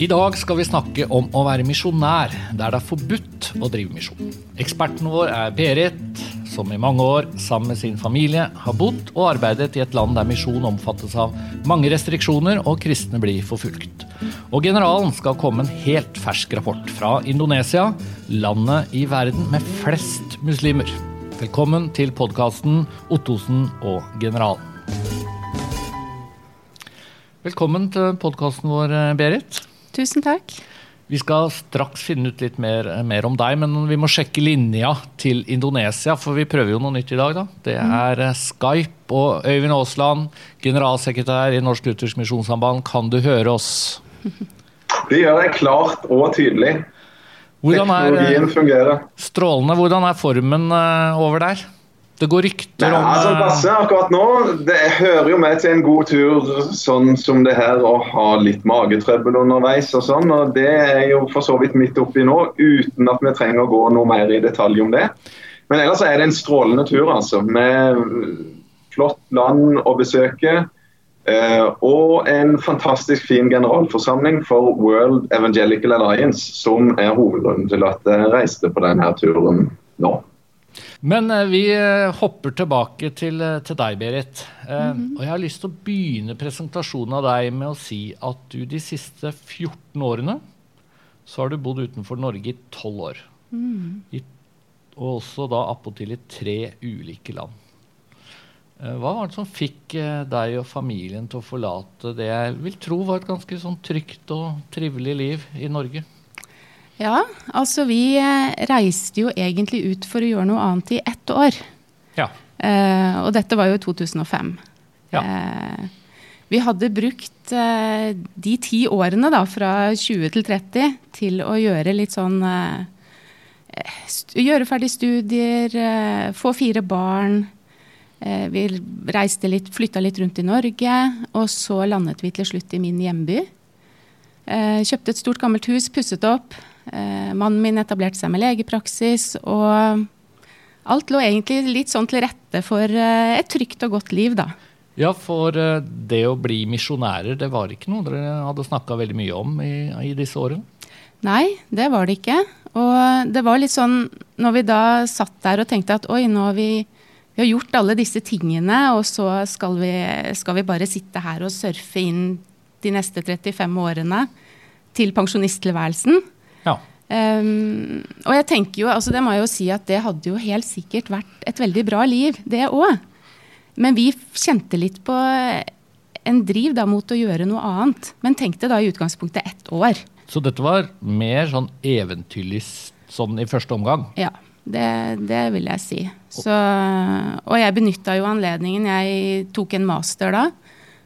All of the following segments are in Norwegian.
I dag skal vi snakke om å være misjonær der det er forbudt å drive misjon. Eksperten vår er Berit, som i mange år sammen med sin familie har bodd og arbeidet i et land der misjon omfattes av mange restriksjoner og kristne blir forfulgt. Og generalen skal komme en helt fersk rapport fra Indonesia, landet i verden med flest muslimer. Velkommen til podkasten Ottosen og generalen. Velkommen til podkasten vår, Berit. Tusen takk. Vi skal straks finne ut litt mer, mer, om deg, men vi må sjekke linja til Indonesia, for vi prøver jo noe nytt i dag. da. Det er mm. Skype og Øyvind Aasland, generalsekretær i Norsk Luthersk Misjonssamband. Kan du høre oss? Det gjør jeg klart og tydelig. Hvordan er, Teknologien fungerer. Strålende. Hvordan er formen eh, over der? Det går rykter om altså, Basse, eh, akkurat nå, Det hører jo med til en god tur sånn som det her å ha litt magetrøbbel underveis. og sånn, og Det er jo for så vidt midt oppi nå, uten at vi trenger å gå noe mer i detalj om det. Men ellers er det en strålende tur, altså. Med flott land å besøke. Eh, og en fantastisk fin generalforsamling for World Evangelical Alliance, som er hovedgrunnen til at jeg reiste på denne turen nå. Men eh, vi eh, hopper tilbake til, eh, til deg, Berit. Mm -hmm. Og jeg har lyst til å begynne presentasjonen av deg med å si at du de siste 14 årene så har du bodd utenfor Norge i 12 år. Mm. I, og også da appåtil i tre ulike land. Hva var det som fikk deg og familien til å forlate det jeg vil tro var et ganske sånn trygt og trivelig liv i Norge? Ja, altså vi eh, reiste jo egentlig ut for å gjøre noe annet i ett år. Ja. Eh, og dette var jo i 2005. Ja. Eh, vi hadde brukt eh, de ti årene da, fra 20 til 30 til å gjøre litt sånn eh, Gjøre ferdig studier, eh, få fire barn. vi reiste litt, flytta litt rundt i Norge, og så landet vi til slutt i min hjemby. kjøpte et stort, gammelt hus, pusset opp. Eh, mannen min etablerte seg med legepraksis, og alt lå egentlig litt sånn til rette for eh, et trygt og godt liv, da. Ja, for eh, det å bli misjonærer, det var ikke noe dere hadde snakka veldig mye om i, i, disse årene? Nei, det var det ikke. Og det var litt sånn når vi da satt der og tenkte at oi, nå har vi, vi har gjort alle disse tingene, og så skal vi, skal vi bare sitte her og surfe inn de neste 35 årene til pensjonisttilværelsen. Ja. Um, og jeg tenker jo, altså det må jeg jo si at det hadde jo helt sikkert vært et veldig bra liv, det òg. Men vi kjente litt på en driv da mot å gjøre noe annet. Men tenkte da i utgangspunktet ett år. Så dette var mer sånn eventyrlig sånn i første omgang? Ja, det, det vil jeg si. Så, og jeg benytta jo anledningen. Jeg tok en master da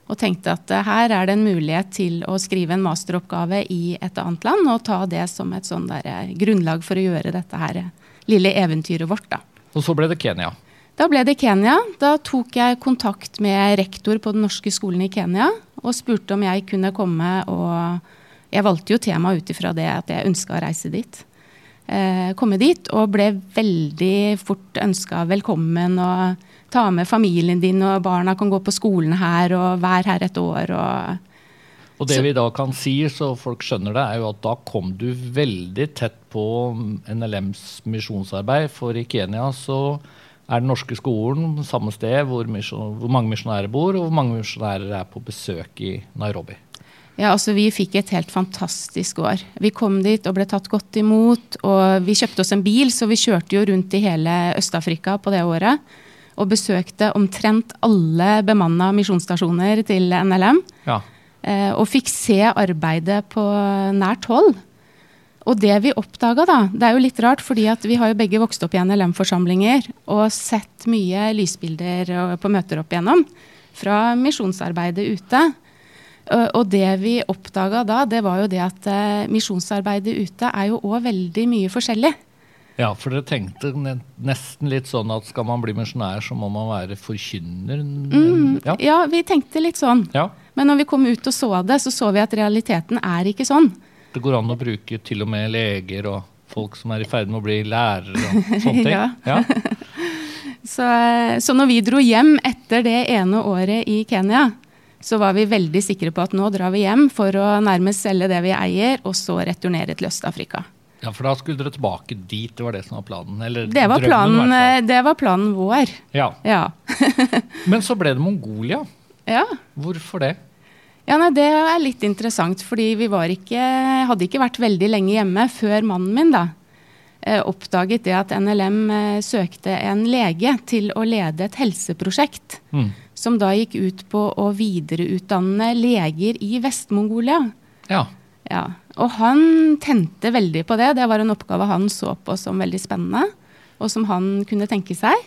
og tenkte at eh, her er det en mulighet til å skrive en masteroppgave i et annet land, og ta det som et sånn eh, grunnlag for å gjøre dette her eh, lille eventyret vårt. Da. Og så ble det Kenya? Da ble det Kenya. Da tok jeg kontakt med rektor på den norske skolen i Kenya og spurte om jeg kunne komme og Jeg valgte jo temaet ut ifra det at jeg ønska å reise dit. Eh, komme dit, og ble veldig fort ønska velkommen. og ta med familien din, og barna kan gå på skolen her og være her et år. og... Og det vi da kan si, så folk skjønner det, er jo at da kom du veldig tett på NLMs misjonsarbeid. For i Kenya så er den norske skolen samme sted hvor, hvor mange misjonærer bor, og hvor mange misjonærer er på besøk i Nairobi. Ja, altså Vi fikk et helt fantastisk år. Vi kom dit og ble tatt godt imot. og Vi kjøpte oss en bil, så vi kjørte jo rundt i hele Øst-Afrika på det året og besøkte omtrent alle bemanna misjonsstasjoner til NLM. Ja. Eh, og fikk se arbeidet på nært hold. Og det vi oppdaga, da Det er jo litt rart, fordi vi har jo begge vokst opp i NLM-forsamlinger og sett mye lysbilder på møter opp igjennom fra misjonsarbeidet ute. Og det vi oppdaga da, det var jo det at eh, misjonsarbeidet ute er jo òg veldig mye forskjellig. Ja, for dere tenkte nesten litt sånn at skal man bli misjonær, så må man være forkynner? Mm, ja. ja. vi tenkte litt sånn. Ja. Men når vi kom ut og så det, så så vi at realiteten er ikke sånn. Det går an å bruke til og med leger og folk som er i ferd med å bli lærere og sånne ting? ja. ja. så, så når vi dro hjem etter det ene året i Kenya, så var vi veldig sikre på at nå drar vi hjem for å nærmest selge det vi eier, og så returnere til Øst-Afrika. Ja, For da skulle dere tilbake dit? Det var det som var planen? Eller det var, drømmen, planen, eh, det var planen vår. Ja. ja. Men så ble det Mongolia. Ja. Hvorfor det? Ja, nei, Det er litt interessant, fordi vi ikke, hadde ikke vært veldig lenge hjemme før mannen min da, eh, oppdaget det at NLM eh, søkte en lege til å lede et helseprosjekt. Mm som da gikk ut på å videreutdanne leger i Vest-Mongolia. Ja. ja. Og han tente veldig på det. Det var en oppgave han så på som veldig spennende, og som han kunne tenke seg.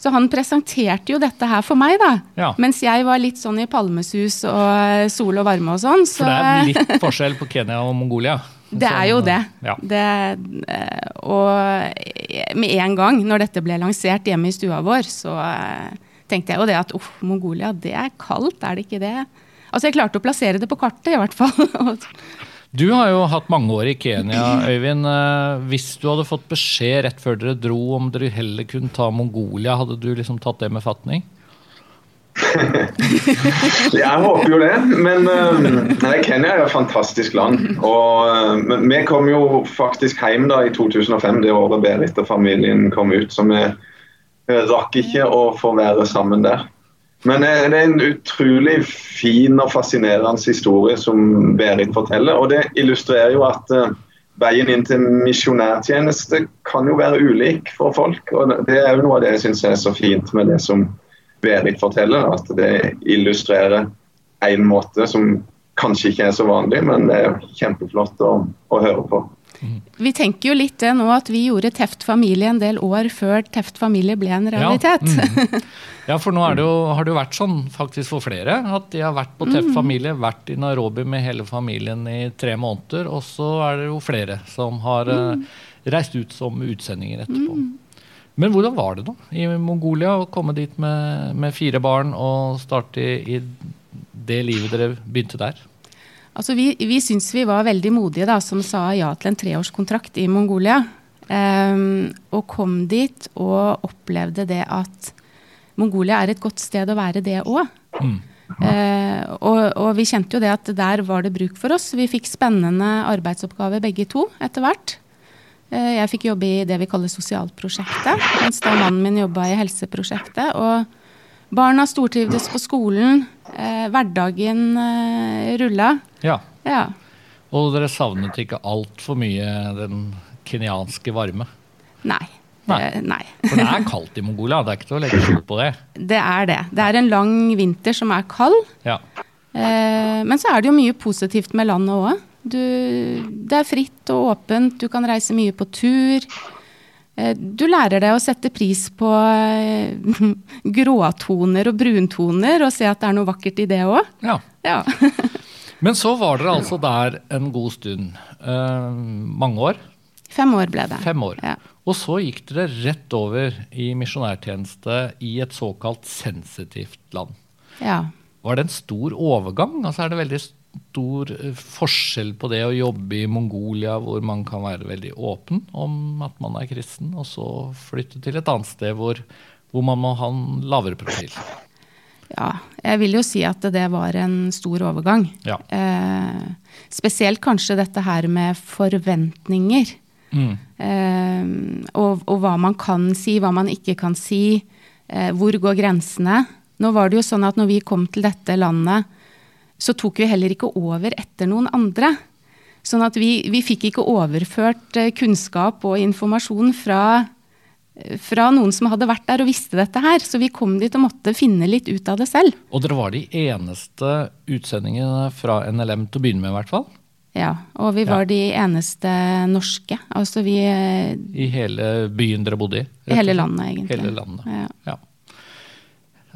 Så han presenterte jo dette her for meg, da. Ja. Mens jeg var litt sånn i palmesus og sol og varme og sånn. Så For det er litt forskjell på Kenya og Mongolia? Det er jo det. Ja. det. Eh, og med en gang, når dette ble lansert hjemme i stua vår, så eh, tenkte jeg. jo det at uff, Mongolia, det er kaldt, er det ikke det? Altså jeg klarte å plassere det på kartet, i hvert fall. du har jo hatt mange år i Kenya, Øyvind. Eh, hvis du hadde fått beskjed rett før dere dro om dere heller kunne ta Mongolia, hadde du liksom tatt det med fatning? jeg håper jo det, men nei, Kenya er et fantastisk land. Og uh, Vi kom jo faktisk hjem da i 2005, det året Berit og familien kom ut. så vi rakk ikke å få være sammen der. Men eh, det er en utrolig fin og fascinerende historie som Berit forteller. Og det illustrerer jo at uh, veien inn til misjonærtjeneste kan jo være ulik for folk. Og det er jo noe av det jeg syns er så fint med det som Berit forteller. At det illustrerer en måte som kanskje ikke er så vanlig, men det er kjempeflott å, å høre på. Vi tenker jo litt det nå at vi gjorde Teft familie en del år før Teft familie ble en realitet. Ja, mm. ja for nå det jo, har det jo vært sånn faktisk for flere at de har vært på Teft mm. familie, vært i Nairobi med hele familien i tre måneder, og så er det jo flere som har eh, mm. reist ut som utsendinger etterpå. Mm. Men hvordan var det da i Mongolia å komme dit med, med fire barn og starte i det livet dere begynte der? Altså vi vi syns vi var veldig modige da, som sa ja til en treårskontrakt i Mongolia. Um, og kom dit og opplevde det at Mongolia er et godt sted å være det òg. Mm. Uh, og, og, vi kjente jo det at der var det bruk for oss. Vi fikk spennende arbeidsoppgaver begge to etter hvert. Uh, jeg fikk jobbe i det vi kaller sosialprosjektet, mens da mannen min jobba i helseprosjektet. Og Barna stortrivdes på skolen. Eh, hverdagen eh, rulla. Ja. ja. Og dere savnet ikke altfor mye den kenyanske varme? Nei. Nei. Eh, nei. For det er kaldt i Mongolia, det er ikke til å legge skjul på det? Det er det. Det er en lang vinter som er kald. Ja. Eh, men så er det jo mye positivt med landet òg. Det er fritt og åpent, du kan reise mye på tur. Eh, du lærer deg å sette pris på eh, gråtoner og bruntoner, og se at det er noe vakkert i det òg. Ja. ja. Men så var dere altså der en god stund. Uh, mange år? Fem år ble det. Fem år. Ja. Og så gikk dere rett over i misjonærtjeneste i et såkalt sensitivt land. Ja. Var det en stor overgang? Altså er det veldig stor eh, forskjell på det å jobbe i Mongolia, hvor man kan være veldig åpen om at man er kristen, og så flytte til et annet sted hvor, hvor man må ha en lavere profil? Ja, jeg vil jo si at det var en stor overgang. Ja. Eh, spesielt kanskje dette her med forventninger. Mm. Eh, og, og, hva man kan si, hva man ikke kan si. Eh, hvor går grensene? Nå var det jo sånn at når vi kom til dette landet, så tok vi heller ikke over etter noen andre. Sånn at vi, vi fikk ikke overført eh, kunnskap og informasjon fra, eh, fra, noen som hadde vært der og visste dette her. Så vi kom dit og måtte finne litt ut av det selv. Og dere var de eneste utsendingene fra NLM til å begynne med, i hvert fall? Ja, og vi var ja. de eneste norske. Altså vi eh, I hele byen dere bodde i? I hele landet, egentlig. Hele landet, ja. ja.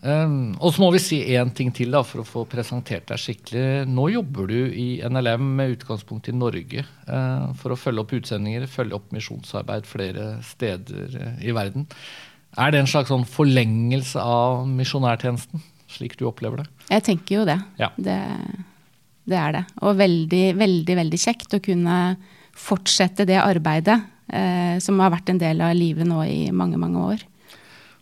Um, og så må vi si én ting til da, for å få presentert deg skikkelig. Nå jobber du i NLM med utgangspunkt i Norge uh, for å følge opp utsendinger, følge opp misjonsarbeid flere steder uh, i verden. Er det en slags sånn forlengelse av misjonærtjenesten, slik du opplever det? Jeg tenker jo det. Ja. det. Det er det. Og veldig, veldig, veldig kjekt å kunne fortsette det arbeidet uh, som har vært en del av livet nå i mange, mange år.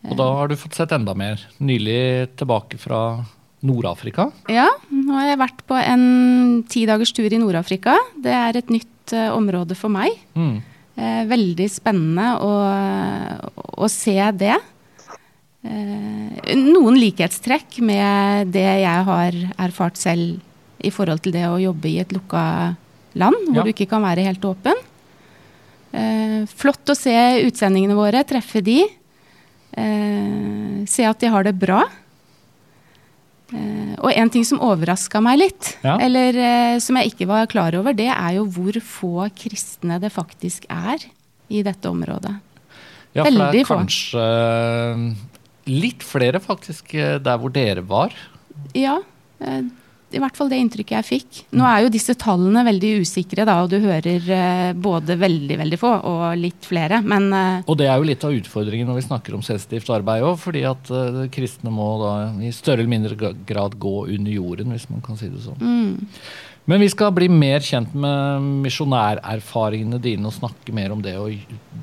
Og da har du fått sett enda mer. Nylig tilbake fra Nord-Afrika? Ja, nå har jeg vært på en ti dagers tur i Nord-Afrika. Det er et nytt uh, område for meg. Mm. Eh, veldig spennende å, å se det. Eh, noen likhetstrekk med det jeg har erfart selv i forhold til det å jobbe i et lukka land, hvor ja. du ikke kan være helt åpen. Eh, flott å se utsendingene våre, treffe de. Eh, se at de har det bra. Eh, og en ting som overraska meg litt, ja. eller eh, som jeg ikke var klar over, det er jo hvor få kristne det faktisk er i dette området. Ja, for det er kanskje få. litt flere faktisk der hvor dere var? Ja, i hvert fall det inntrykket jeg fikk. Nå er jo disse tallene veldig usikre, da, og du hører eh, både veldig veldig få og litt flere, men eh, Og det er jo litt av utfordringen når vi snakker om sensitivt arbeid òg, fordi at uh, kristne må da i større eller mindre grad gå under jorden, hvis man kan si det sånn. Mm. Men vi skal bli mer kjent med misjonærerfaringene dine og snakke mer om det å,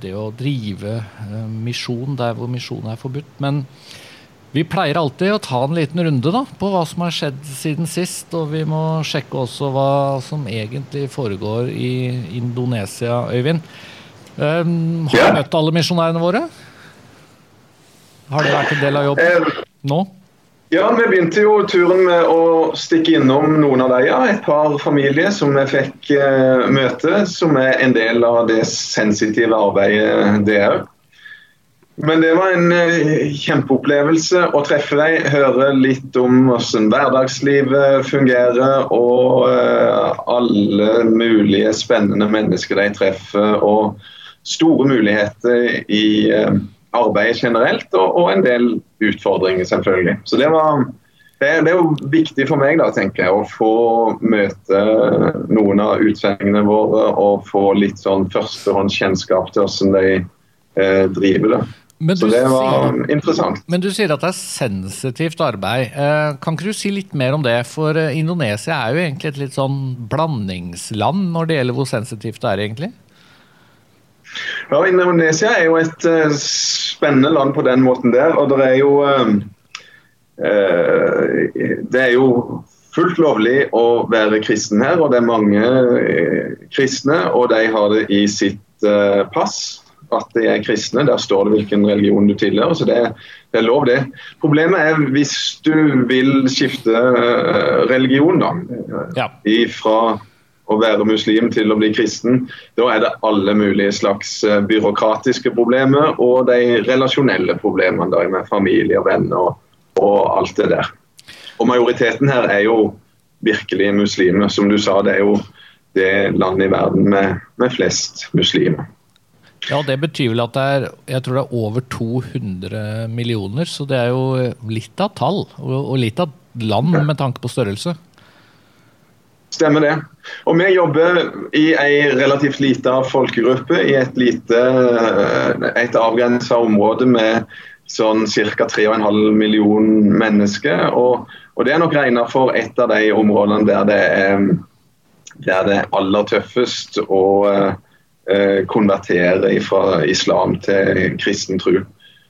det å drive misjon der hvor misjon er forbudt. Men vi pleier alltid å ta en liten runde da, på hva som har skjedd siden sist. Og vi må sjekke også hva som egentlig foregår i Indonesia, Øyvind. Um, har du møtt alle misjonærene våre? Har det vært en del av jobben eh, nå? Ja, vi begynte jo turen med å stikke innom noen av dem. Ja. Et par familier som vi fikk uh, møte, som er en del av det sensitive arbeidet det òg. Men det var en uh, kjempeopplevelse å treffe deg, høre litt om hvordan hverdagslivet fungerer og uh, alle mulige spennende mennesker de treffer. Og store muligheter i uh, arbeidet generelt, og, en del utfordringer, selvfølgelig. Så det var det, det, er jo viktig for meg da, tenker jeg, å få møte noen av utsendingene våre og få litt sånn førstehåndskjennskap til hvordan de driver det. Så det var sier, interessant. Men du sier at det er sensitivt arbeid. Eh, kan ikke du si litt mer om det? For eh, Indonesia er jo egentlig et litt sånn blandingsland når det gjelder hvor sensitivt det er, egentlig? Ja, Indonesia er jo et uh, spennende land på den måten der. Og det er jo Det er jo fullt lovlig å være kristen her, og det er mange kristne, og de har det i sitt pass at de er kristne. Der står det hvilken religion du tilhører. så det, det, er lov, det. Problemet er hvis du vil skifte uh, religion, da. Ja. Fra å være muslim til å bli kristen. Da er det alle mulige slags uh, byråkratiske problemer og de relasjonelle problemene da, med familie og venner og, og alt det der. Og Majoriteten her er jo virkelig muslimer. Som du sa, det er jo det landet i verden med, med flest muslimer. Ja, det betyr vel at det er jeg tror det er over 200 millioner. Så det er jo litt av tall, og litt av land med tanke på størrelse. Stemmer det. Og vi jobber i ei relativt lita folkegruppe i et lite et avgrensa område med sånn ca. 3,5 million mennesker. Og, og, det er nok regna for et av de områdene der det er, der det er aller tøffest. og konvertere fra islam til kristen tro.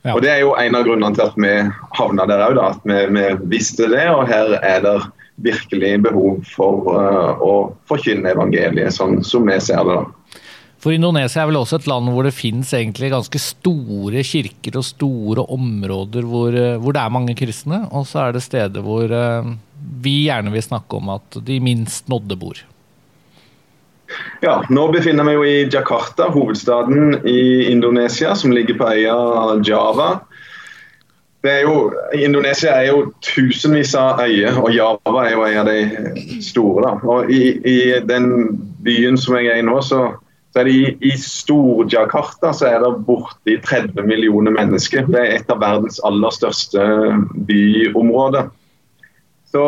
Ja. Og Det er jo en av grunnene til at vi havna der òg, at vi, vi, visste det. Og her er det virkelig behov for uh, å forkynne evangeliet, sånn som vi ser det. da. For Indonesia er vel også et land hvor det finnes egentlig ganske store kirker og store områder hvor, eh, hvor det er mange kristne, og så er det steder hvor uh, vi gjerne vil snakke om at de minst nådde bor. Ja, nå befinner vi jo i Jakarta, hovedstaden i Indonesia, som ligger på øya Java. Er jo, Indonesia er jo tusenvis av øyer, og Java er jo en av de store. Da. Og i, i, den byen som jeg er i nå, så, så er det i, i Stor-Jakarta så er det borti 30 millioner mennesker. Det er et av verdens aller største byområder. Så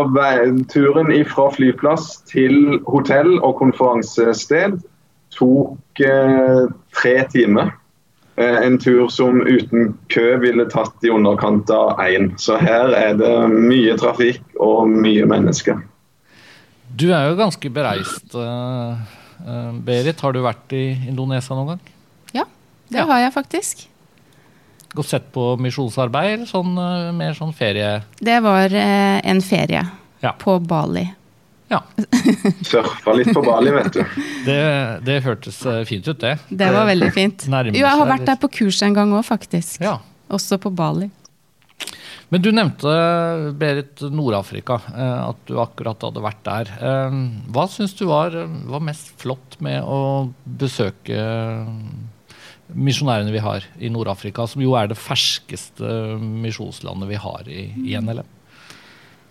turen fra flyplass til hotell og konferansested tok eh, tre timer. Eh, en tur som uten kø ville tatt i underkant av én. Så her er det mye trafikk og mye mennesker. Du er jo ganske bereist, uh, Berit. Har du vært i Indonesia noen gang? Ja, det har jeg faktisk. Og sett på misjonsarbeid, eller sånn, eh, mer sånn ferie? Det var eh, en ferie Ja. på Bali. Ja. Surfa litt på Bali, vet du. Det, det hørtes eh, fint ut, det. Det var veldig fint. Jo, jeg har vært der på kurs en gang òg, faktisk. Ja. Også på Bali. Men du nevnte, Berit, Nord-Afrika. eh, At du akkurat hadde vært der. Eh, Hva syns du var, var mest flott med å besøke misjonærene vi har i Nord-Afrika, som jo er det ferskeste misjonslandet vi har i, i NLM?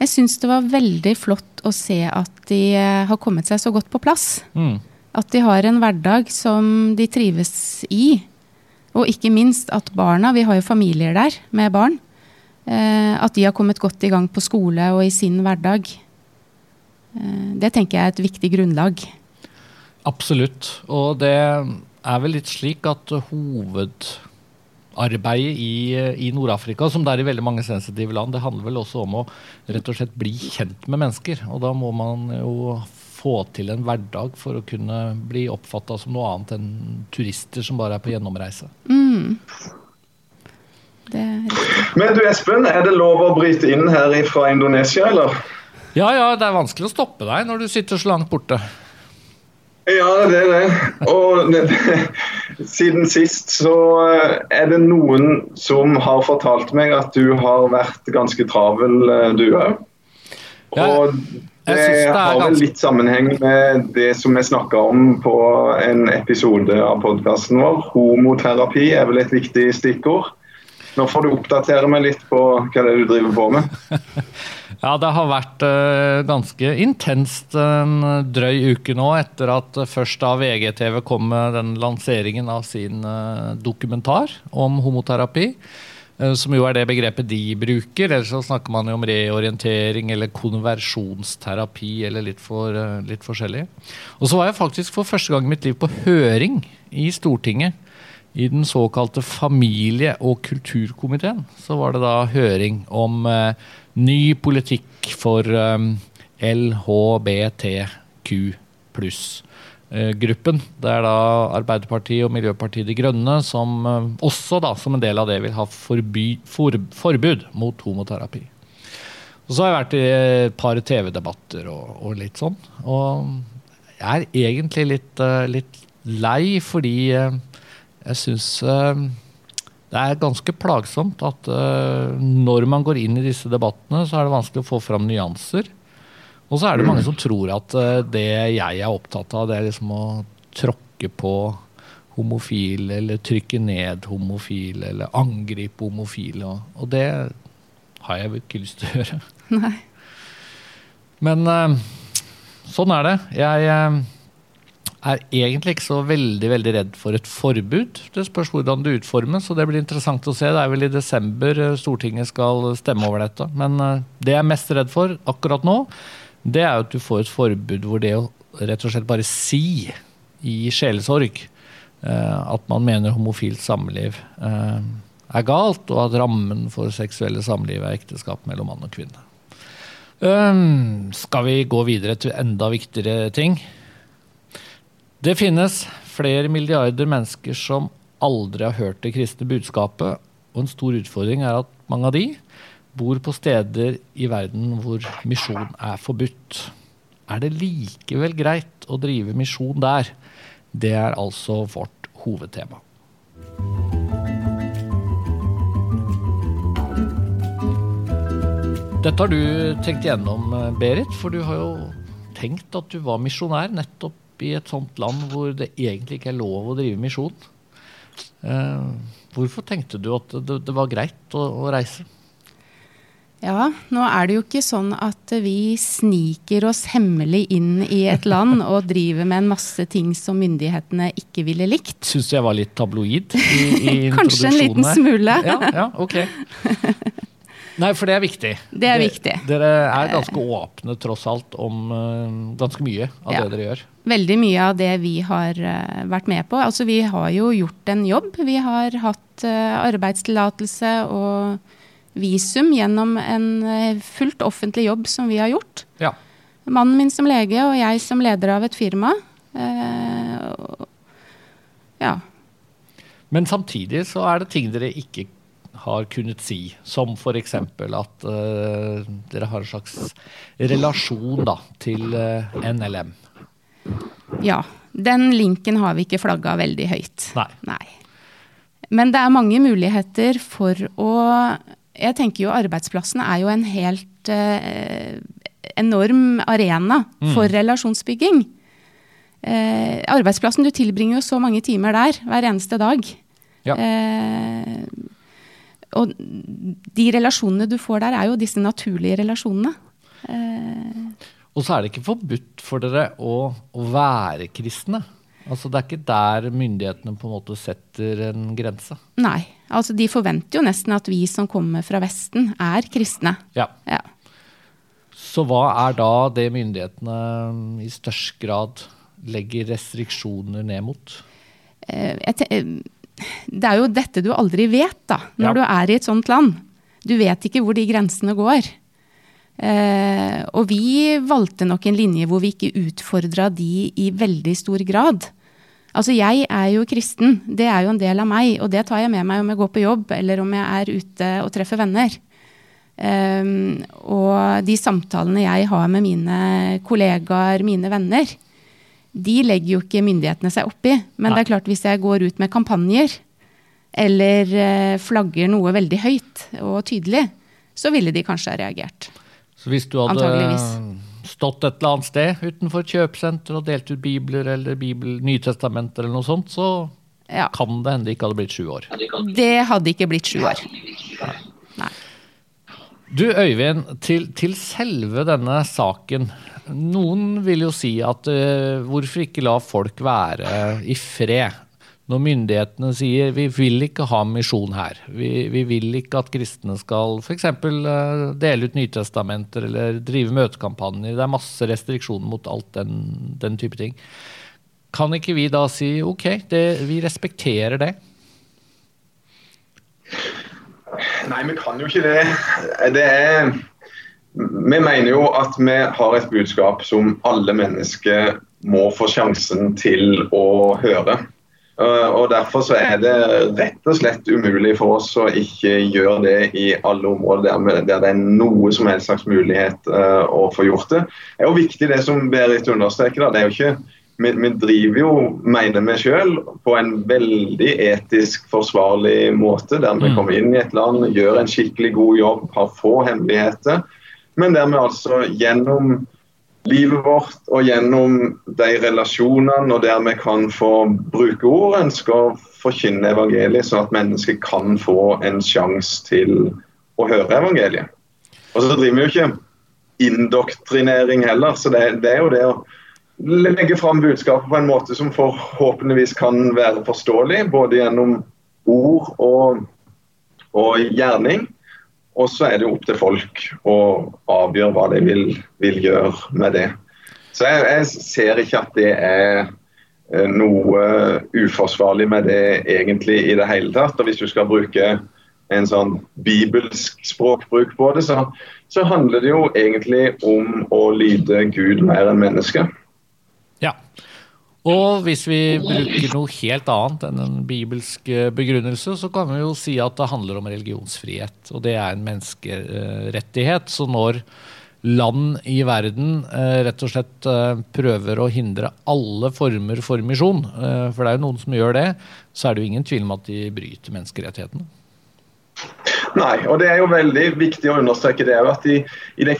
Jeg syns det var veldig flott å se at de eh, har kommet seg så godt på plass. Mm. At de har en hverdag som de trives i. Og ikke minst at barna, vi har jo familier der med barn, eh, at de har kommet godt i gang på skole og i sin hverdag. Eh, det tenker jeg er et viktig grunnlag. Absolutt. Og det er vel litt slik at hovedarbeidet i, i Nord-Afrika, som det er i veldig mange sensitive land, det handler vel også om å rett og slett bli kjent med mennesker. Og da må man jo få til en hverdag for å kunne bli oppfatta som noe annet enn turister som bare er på gjennomreise. Mm. Det er. Men du Espen, er det lov å bryte inn her fra Indonesia, eller? Ja ja, det er vanskelig å stoppe deg når du sitter så langt borte. Ja, det er det. Og siden sist så eh, er det noen som har fortalt meg at du har vært ganske travel, eh, du òg. Og det det har vel litt sammenheng med det som vi snakka om på en episode av podkasten vår. Homoterapi er vel et viktig stikkord. Nå får du oppdatere meg litt på hva det er du driver på med. Ja, det har vært eh, ganske intenst en drøy uke nå, etter at først da VGTV kom med den lanseringen av sin eh, dokumentar om homoterapi. eh, Som jo er det begrepet de bruker. Ellers så snakker man jo om reorientering eller konversjonsterapi eller litt, for, litt forskjellig. Og så var jeg faktisk for første gang i mitt liv på høring i Stortinget. I den såkalte familie- og kulturkomiteen så var det da høring om eh, ny politikk for eh, LHBTQ pluss-gruppen. det er da Arbeiderpartiet og Miljøpartiet De Grønne som eh, også da, som en del av det vil ha forby, for, forbud mot homoterapi. Og så har jeg vært i et par TV-debatter og, og litt sånn. Og jeg er egentlig litt, eh, litt lei fordi eh, jeg syns det er ganske plagsomt at eh, når man går inn i disse debattene, så er det vanskelig å få fram nyanser. Og så er det mange som tror at eh, det jeg er opptatt av, det er liksom å tråkke på homofile, eller trykke ned homofile, eller angripe homofile. Og, det har jeg vel ikke lyst til å gjøre. Nei. Men eh, sånn er det. Jeg eh, er egentlig ikke så veldig veldig redd for et forbud. Det spørs hvordan det utformes, og det blir interessant å se. Det er vel i desember eh, Stortinget skal stemme over dette. Men eh, det jeg er mest redd for akkurat nå, det er at du får et forbud hvor det å rett og slett bare si i sjelesorg eh, at man mener homofilt samliv er galt, og at rammen for seksuelle samliv er ekteskap mellom mann og kvinne. Skal vi gå videre til enda viktigere ting? Det finnes flere milliarder mennesker som aldri har hørt det kristne budskapet, og en stor utfordring er at mange av de bor på steder i verden hvor misjon er forbudt. Er det likevel greit å drive misjon der? Det er altså vårt hovedtema. Dette har du tenkt gjennom, Berit, for du har jo tenkt at du var misjonær nettopp i et sånt land hvor det egentlig ikke er lov å drive misjon. Eh, hvorfor tenkte du at det, det var greit å, å reise? Ja, nå er det jo ikke sånn at vi sniker oss hemmelig inn i et land og driver med en masse ting som myndighetene ikke ville likt. Syns du jeg var litt tabloid i, i Kanskje en liten smule. Ja, ja, ok. Nei, for det er viktig. Det er viktig. Dere er ganske åpne tross alt om eh, ganske mye av Ja. det dere gjør. Veldig mye av det vi har eh, vært med på. Altså vi har jo gjort en jobb. Vi har hatt uh, arbeidstillatelse og visum gjennom en eh, fullt offentlig jobb som vi har gjort. Ja. Mannen min som lege og jeg som leder av et firma. Eh, ja. Men samtidig så er det ting dere ikke har kunnet si. Som f.eks. at uh, dere har en slags relasjon da, til uh, NLM. Ja. Den linken har vi ikke flagga veldig høyt. Nei. Nei. Men det er mange muligheter for å Jeg tenker jo arbeidsplassene er jo en helt uh, enorm arena mm. for relasjonsbygging. arbeidsplassen, du tilbringer jo så mange timer der hver eneste dag. Ja. Eh, og de relasjonene du får der, er jo disse naturlige relasjonene. Eh. Og så er det ikke forbudt for dere å, å, være kristne. Altså Det er ikke der myndighetene på en måte setter en grense? Nei. altså De forventer jo nesten at vi som kommer fra Vesten, er kristne. Ja. ja. Så hva er da det myndighetene i størst grad legger restriksjoner ned mot? Eh, jeg det er jo dette du aldri vet, da, når ja. du er i et sånt land. Du vet ikke hvor de grensene går. Eh, og vi valgte nok en linje hvor vi ikke utfordra de i veldig stor grad. Altså, jeg er jo kristen, det er jo en del av meg, og det tar jeg med meg om jeg går på jobb, eller om jeg er ute og treffer venner. Eh, og de samtalene jeg har med mine kollegaer, mine venner, de legger jo ikke myndighetene seg opp i. Men Nei. det er klart hvis jeg går ut med kampanjer eller eh, flagger noe veldig høyt og tydelig, så ville de kanskje ha reagert. Så hvis du hadde stått et eller annet sted utenfor kjøpesenter og delt ut bibler eller Bibel, Nytestamenter eller noe sånt, så ja. kan det hende det ikke hadde blitt sju år? Det hadde ikke blitt sju år. Nei. Du Øyvind, til, til, selve denne saken. Noen vil jo si at uh, hvorfor ikke la folk være i fred? Når myndighetene sier vi vil ikke ha misjon her. Vi, vi vil ikke at kristne skal f.eks. Uh, eh, dele ut Nytestamenter eller drive møtekampanjer. Det er masse restriksjoner mot alt den, den type ting. Kan ikke vi da si ok, det, vi respekterer det? Nei, vi kan jo ikke det. Det er Vi mener jo at vi har et budskap som alle mennesker må få sjansen til å høre. Eh, og Derfor så er det rett og slett umulig for oss å ikke gjøre det i alle områder der, det er noe som helst slags mulighet uh, å få gjort det. Det er jo viktig det som Berit understreker. Da. Det er jo ikke vi, vi, driver jo, mener vi sjøl, på en veldig etisk forsvarlig måte. Der vi mm. kommer inn i et land, gjør en skikkelig god jobb, har få hemmeligheter. Men der vi altså gjennom livet vårt og gjennom de relasjonene og der vi kan få bruke ord, ønsker forkynne evangeliet, sånn at mennesker kan få en sjanse til å høre evangeliet. Og så driver vi jo ikke indoktrinering heller, så det, det er jo det å legge fram budskapet på en måte som forhåpentligvis kan være forståelig, både gjennom ord og, og gjerning. Og så er det opp til folk å avgjøre hva de vil, vil gjøre med det. Så jeg, jeg, ser ikke at det er eh, noe uforsvarlig med det egentlig i det hele tatt. Og hvis du skal bruke en sånn bibelsk språkbruk på det, så, så handler det jo egentlig om å lyde Gud mer enn mennesket. Ja. Og hvis vi bruker noe helt annet enn en bibelsk eh, begrunnelse, så kan vi jo si at det handler om religionsfrihet. Og det er en menneskerettighet. Så når land i verden eh, rett og slett eh, prøver å hindre alle former for misjon, for det er jo noen som gjør det, så er det jo ingen tvil om at de bryter menneskerettighetene. Nei, og det er jo veldig viktig å understreke det at i, i de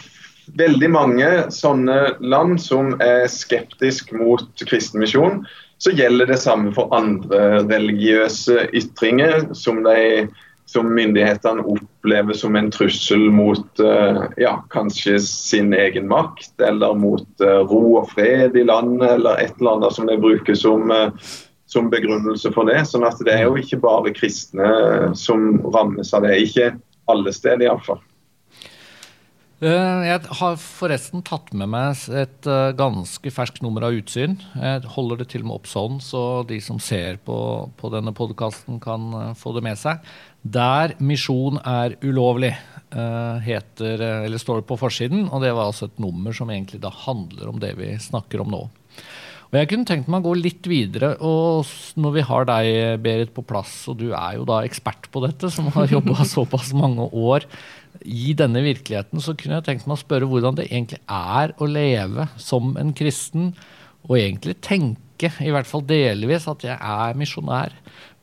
veldig mange sånne land som er skeptisk mot kristen misjon, så gjelder det samme for andre religiøse ytringer som, de, som myndighetene opplever som en trussel mot uh, ja, kanskje sin egen makt, eller mot uh, ro og fred i landet, eller et eller annet som de bruker som, uh, som begrunnelse for det. sånn at det er jo ikke bare kristne som rammes av det. Ikke alle steder, iallfall. Eh, jeg har forresten tatt med meg et eh, ganske ferskt nummer av Utsyn. Jeg holder det til og med opp sånn, så de som ser på, på denne podkasten, kan eh, få det med seg. Der misjon er ulovlig, heter, eller står det på forsiden. Og det var altså et nummer som egentlig da handler om det vi snakker om nå. Og jeg kunne tenkt meg å gå litt videre, og når vi har deg, Berit, på plass, og du er jo da ekspert på dette, som har jobba såpass mange år i denne virkeligheten, så kunne jeg tenkt meg å spørre hvordan det egentlig er å leve som en kristen, og egentlig tenke, i hvert fall delvis, at jeg er misjonær.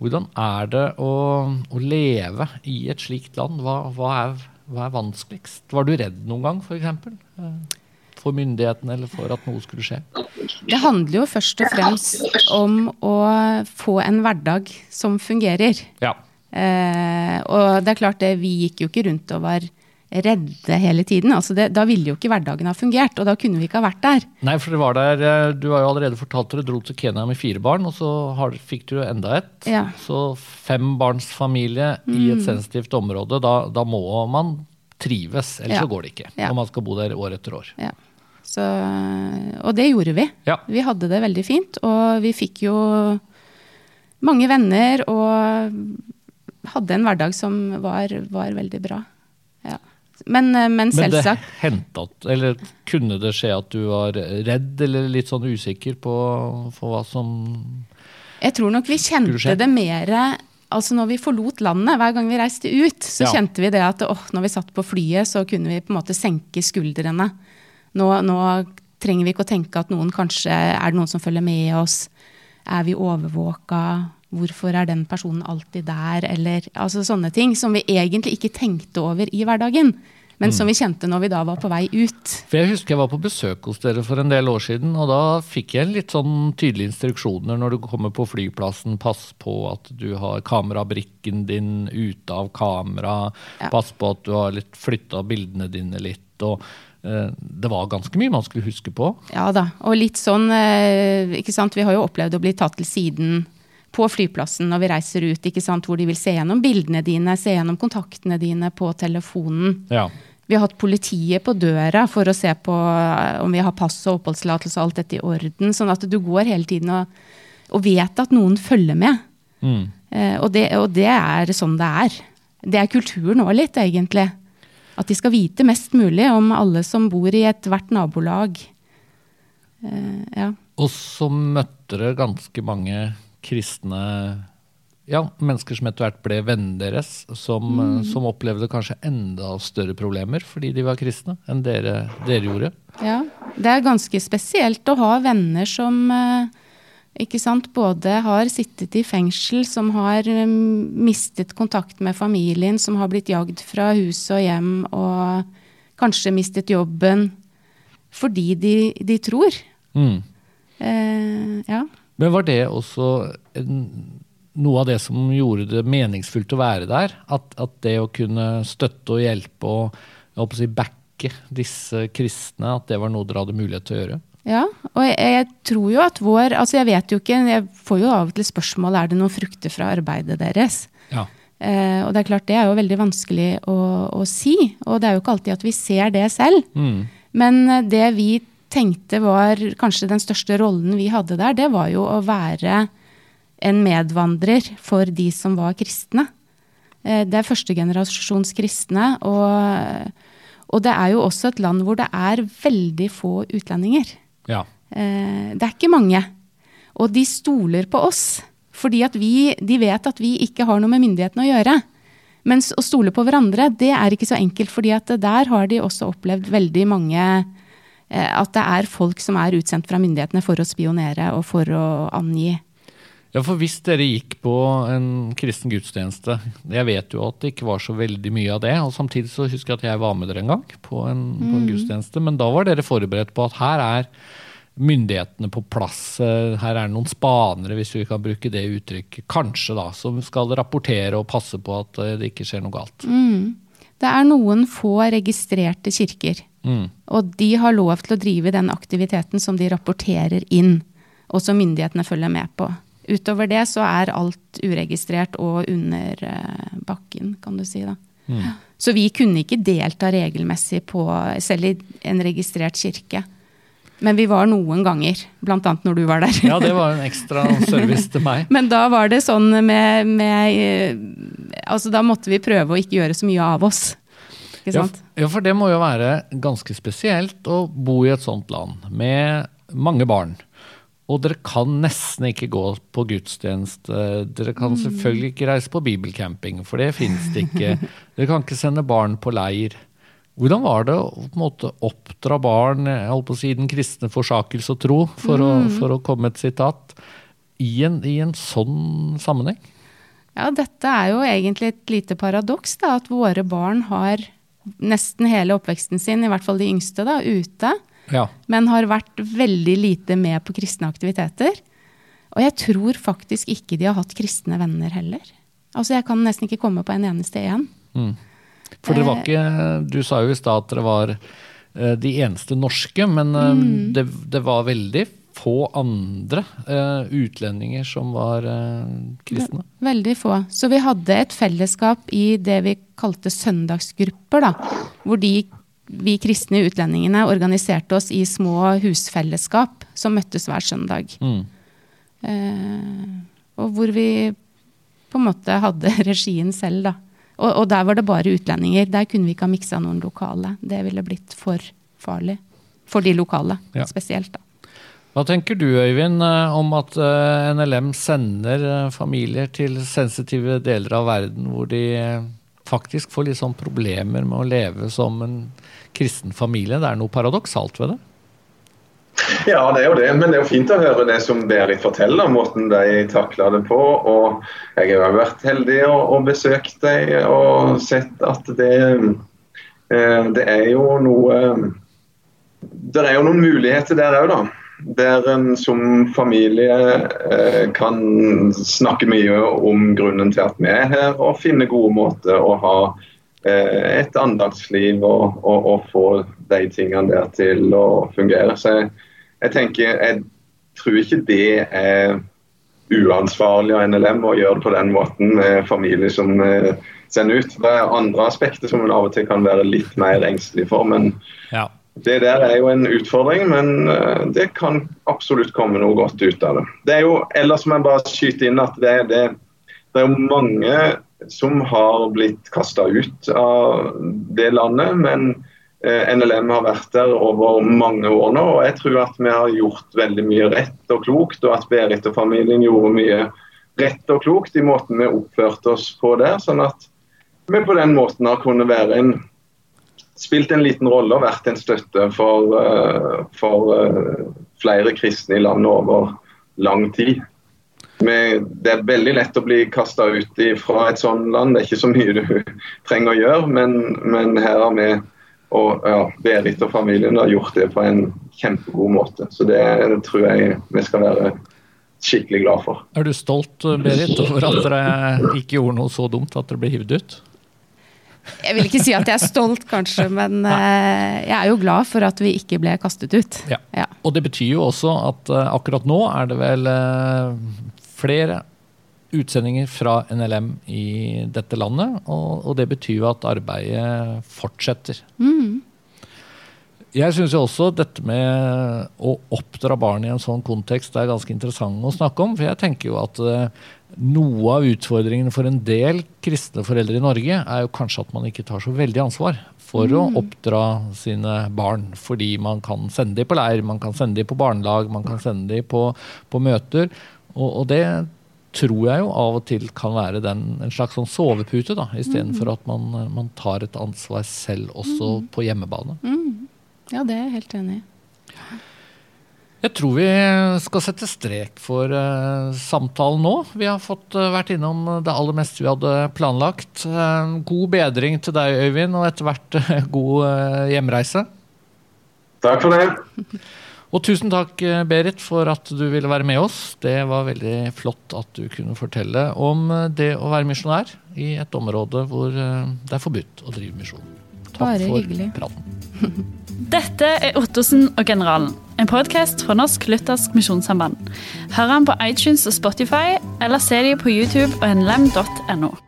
Hvordan er det å, å, leve i et slikt land? Hva, hva, er, hva er vanskeligst? Var du redd noen gang, f.eks.? for myndighetene eller for at noe skulle skje? Det handler jo først og fremst om å få en hverdag som fungerer. Ja. Eh, og det er klart det, vi gikk jo ikke rundt og var redde hele tiden. Altså det, da ville jo ikke hverdagen ha fungert, og da kunne vi ikke ha vært der. Nei, for det var der, eh, Du har jo allerede fortalt dere dro til Kenya med fire barn, og så har, fikk du enda et. Ja. Så fembarnsfamilie mm. i et mm. sensitivt område, da, da, må man trives, ellers ja. så går det ikke. Ja. Når man skal bo der år etter år. Ja. Så, og det gjorde vi. Ja. Vi hadde det veldig fint. Og vi fikk jo mange venner og hadde en hverdag som var, var veldig bra. Ja. Men, eh, men, selvsagt Men det hentet, eller kunne det skje at du var redd eller litt sånn usikker på, på hva som Jeg tror nok vi kjente det mer altså når vi forlot landet, hver gang vi reiste ut, så ja. kjente vi det at åh, når vi satt på flyet, så kunne vi på en måte senke skuldrene. Nå, nå, trenger vi ikke å tenke at noen kanskje Er det noen som følger med oss? Er vi overvåka? Hvorfor er den personen alltid der? Eller altså sånne ting som vi egentlig ikke tenkte over i hverdagen. Men som mm. vi kjente når vi da var på vei ut. For Jeg husker jeg var på besøk hos dere for en del år siden. og Da fikk jeg litt sånn tydelige instruksjoner når du kommer på flyplassen. Pass på at du har kamerabrikken din ute av kamera. Ja. Pass på at du har litt flytta bildene dine litt. og Eh, det var ganske mye man skulle huske på. Ja da, og litt sånn eh, ikke sant? Vi har jo opplevd å bli tatt til siden på flyplassen når vi reiser ut, ikke sant? hvor de vil se gjennom bildene dine, se gjennom kontaktene dine på telefonen. Ja. Vi har hatt politiet på døra for å se på eh, om vi har pass og oppholdstillatelse og alt dette i orden. Sånn at du går hele tiden og, og vet at noen følger med. Mm. Eh, og, det, og, det, er sånn det er. Det er kulturen òg litt, egentlig. At de skal vite mest mulig om alle som bor i ethvert nabolag. Eh, ja. Og så møtte dere ganske mange kristne ja, mennesker som etter hvert ble vennene deres, som, mm. som, opplevde kanskje enda større problemer fordi de var kristne, enn dere, dere, gjorde. Ja, det er ganske spesielt å ha venner som uh, ikke sant, både har sittet i fengsel, som har um, mistet kontakt med familien, som har blitt jagd fra hus og hjem og kanskje mistet jobben fordi de, de tror. Mm. Eh, ja. Men var det også en, noe av det som gjorde det meningsfullt å være der? At, at det å kunne støtte og hjelpe og jeg håper å si, backe disse kristne, at det var noe dere hadde mulighet til å gjøre? Ja, og jeg, jeg, tror jo at vår Altså, jeg vet jo ikke Jeg får jo av og til spørsmål er det noen frukter fra arbeidet deres. Ja. Eh, og det er klart, det er jo veldig vanskelig å, å, si. Og det er jo ikke alltid at vi ser det selv. Mm. Men det vi tenkte var kanskje den største rollen vi hadde der, det var jo å være en medvandrer for de som var kristne. Eh, det er førstegenerasjons kristne. Og, og det er jo også et land hvor det er veldig få utlendinger. Ja. Eh, det er ikke mange. Og de stoler på oss. Fordi at vi, de vet at vi ikke har noe med myndighetene å gjøre. Mens å stole på hverandre, det er ikke så enkelt. fordi at der har de også opplevd veldig mange At det er folk som er utsendt fra myndighetene for å spionere og for å angi. Ja, for hvis dere gikk på en kristen gudstjeneste Jeg vet jo at det ikke var så veldig mye av det. og Samtidig så husker jeg at jeg var med dere en gang på en, mm. på en mm. gudstjeneste. Men da var dere forberedt på at her er myndighetene på plass. Eh, her er det noen spanere, hvis vi kan bruke det uttrykket, kanskje da, som skal rapportere og passe på at eh, det ikke skjer noe galt. Mm. Det er noen få registrerte kirker. Mm. Og de har lov til å drive den aktiviteten som de rapporterer inn, og som myndighetene følger med på. Utover det så er alt uregistrert og under uh, bakken, kan du si. da. Mm. Så vi kunne ikke delta regelmessig på, selv i en registrert kirke. Men vi var noen ganger, bl.a. når du var der. ja, det var en ekstra service til meg. Men da var det sånn med, med eh, Altså, da måtte vi prøve å ikke gjøre så mye av oss. Ikke sant? Ja, for det må jo være ganske spesielt å bo i et sånt land med mange barn. Og dere kan nesten ikke gå på gudstjeneste. Dere kan Mm. selvfølgelig ikke reise på bibelcamping, for det finnes det ikke. Dere kan ikke sende barn på leir. Hvordan var det å på en måte oppdra barn jeg holdt på å si, den kristne forsakelse og tro, for, å, Mm. for å komme et sitat, i en, i en sånn sammenheng? Ja, dette er jo egentlig et lite paradoks, da, at våre barn har nesten hele oppveksten sin, i hvert fall de yngste, da, ute. Ja. Men har vært veldig lite med på kristne aktiviteter. Og jeg tror faktisk ikke de har hatt kristne venner heller. Altså, jeg kan nesten ikke komme på en eneste en. Mm. For dere var ikke Du sa jo i stad at dere var eh, de eneste norske, men eh, Mm. det, det var veldig få andre eh, utlendinger som var eh, kristne. Veldig få. Så vi hadde et fellesskap i det vi kalte søndagsgrupper, da. Hvor de, vi kristne utlendingene organiserte oss i små husfellesskap som møttes hver søndag. Mm. Eh, og hvor vi på en måte hadde regien selv, da. Og, og der var det bare utlendinger. Der kunne vi ikke ha miksa noen lokale. Det ville blitt for farlig. For de lokale Ja. spesielt, da. Hva tenker du Øyvind eh, om at eh, NLM sender eh, familier til sensitive deler av verden hvor de faktisk får litt sånn problemer med å leve som en kristen familie? Det er noe paradoksalt ved det? Ja, det er jo det. Men det er jo fint å høre det som Berit forteller, måten de takler det på. Og jeg har vært heldig og, og besøkt dem og sett at det, det er jo noe Det er jo noen muligheter der òg, da. Der en som familie eh, kan snakke mye om grunnen til at vi er her, og finne gode måter å ha eh, et andagsliv og, og, og få de tingene der til å fungere. Så jeg, jeg tenker, jeg tror ikke det er uansvarlig av NLM å gjøre det på den måten med familie som eh, sender ut. Det er andre aspekter som en av og til kan være litt mer engstelig for. men Ja. Det der er jo en utfordring, men eh, det kan absolutt komme noe godt ut av det. Det er jo, Ellers må jeg bare skyte inn at det, det, det er mange som har blitt kasta ut av det landet. Men eh, NLM har vært der over mange år nå, og jeg tror at vi har gjort veldig mye rett og klokt. Og at Berit og familien gjorde mye rett og klokt i måten vi oppførte oss på der. Sånn at vi på den måten har kunnet være en spilt en liten rolle og vært en støtte for, eh, for eh, flere kristne i landet over lang tid. Men det er veldig lett å bli kasta ut fra et sånt land. Det er ikke så mye du trenger å gjøre, men, men her har vi og ja, Berit og familien har gjort det på en kjempegod måte. Så det tror jeg vi skal være skikkelig glad for. Er du stolt, Berit, over at dere ikke gjorde noe så dumt at dere ble hivd ut? Jeg vil ikke si at jeg er stolt, kanskje, men eh, jeg er jo glad for at vi ikke ble kastet ut. Ja. Ja. Og det betyr jo også at eh, akkurat nå er det vel eh, flere utsendinger fra NLM i dette landet, og, og det betyr jo at arbeidet fortsetter. Mm. Jeg syns jo også dette med å oppdra barn i en sånn kontekst er ganske interessant å snakke om. For jeg tenker jo at eh, noe av utfordringene for en del kristne foreldre i Norge er jo kanskje at man ikke tar så veldig ansvar for å oppdra sine barn. Fordi man kan sende dem på leir, man kan sende dem på barnelag, man kan sende dem på, på møter. Og, og det tror jeg jo av og til kan være den, en slags sånn sovepute, da, istedenfor at man, man tar et ansvar selv også på hjemmebane. Ja, det er jeg helt enig i. Jeg tror vi skal sette strek for uh, samtalen nå. Vi har fått uh, vært innom det aller meste vi hadde planlagt. Uh, god bedring til deg, Øyvind, og etter hvert god hjemreise. Takk for det. Og tusen takk, Berit, for at du ville være med oss. Det var veldig flott at du kunne fortelle om det å være misjonær i et område hvor det er forbudt å drive misjon. Takk Bare for hyggelig. praten. Dette er Ottosen og Generalen, en podkast fra Norsk Luthersk Misjonssamband. Hør den på iTunes og Spotify, eller se dem på YouTube og nlem.no.